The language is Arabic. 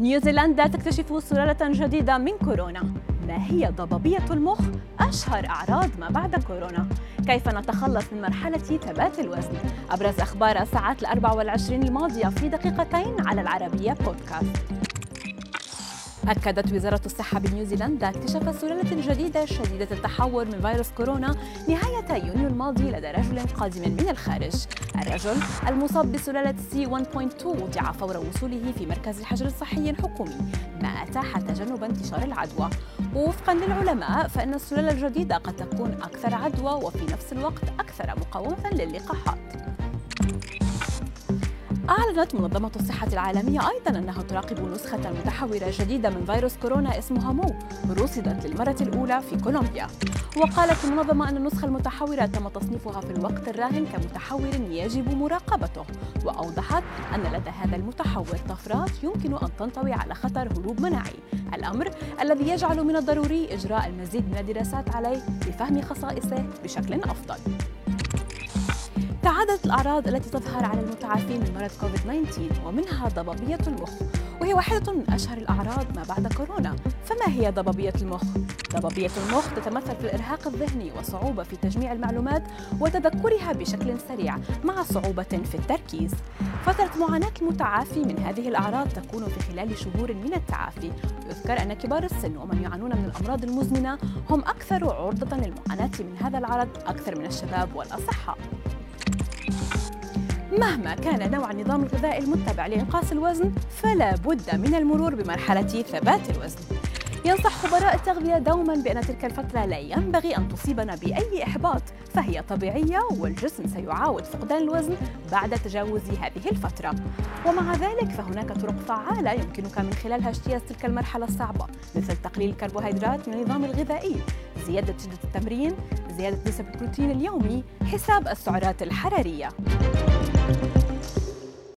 نيوزيلندا تكتشف سلالة جديدة من كورونا ما هي ضبابية المخ؟ أشهر أعراض ما بعد كورونا كيف نتخلص من مرحلة ثبات الوزن؟ أبرز أخبار الساعات الأربع والعشرين الماضية في دقيقتين على العربية بودكاست أكدت وزارة الصحة بنيوزيلندا اكتشاف سلالة جديدة شديدة التحور من فيروس كورونا نهاية يونيو الماضي لدى رجل قادم من الخارج. الرجل المصاب بسلالة سي 1.2 وضع فور وصوله في مركز حجر صحي حكومي ما أتاح تجنب انتشار العدوى. ووفقا للعلماء فإن السلالة الجديدة قد تكون أكثر عدوى وفي نفس الوقت أكثر مقاومة للقاحات. أعلنت منظمة الصحة العالمية أيضا أنها تراقب نسخة متحورة جديدة من فيروس كورونا اسمها مو رصدت للمرة الأولى في كولومبيا. وقالت المنظمة أن النسخة المتحورة تم تصنيفها في الوقت الراهن كمتحور يجب مراقبته. وأوضحت أن لدى هذا المتحور طفرات يمكن أن تنطوي على خطر هروب مناعي. الأمر الذي يجعل من الضروري إجراء المزيد من الدراسات عليه لفهم خصائصه بشكل أفضل. تعددت الأعراض التي تظهر على المتعافين من مرض كوفيد-19 ومنها ضبابية المخ. وهي واحدة من أشهر الأعراض ما بعد كورونا. فما هي ضبابية المخ؟ ضبابية المخ تتمثل في الإرهاق الذهني وصعوبة في تجميع المعلومات وتذكرها بشكل سريع مع صعوبة في التركيز. فترة معاناة المتعافي من هذه الأعراض تكون في خلال شهور من التعافي. ويذكر أن كبار السن ومن يعانون من الأمراض المزمنة هم أكثر عرضة للمعاناة من هذا العرض أكثر من الشباب والأصحاء. مهما كان نوع النظام الغذائي المتبع لإنقاص الوزن فلا بد من المرور بمرحلة ثبات الوزن. ينصح خبراء التغذية دوما بأن تلك الفترة لا ينبغي أن تصيبنا بأي إحباط فهي طبيعية والجسم سيعاود فقدان الوزن بعد تجاوز هذه الفترة. ومع ذلك فهناك طرق فعالة يمكنك من خلالها اجتياز تلك المرحلة الصعبة مثل تقليل الكربوهيدرات من النظام الغذائي زيادة شدة التمرين زيادة نسب البروتين اليومي حساب السعرات الحرارية. you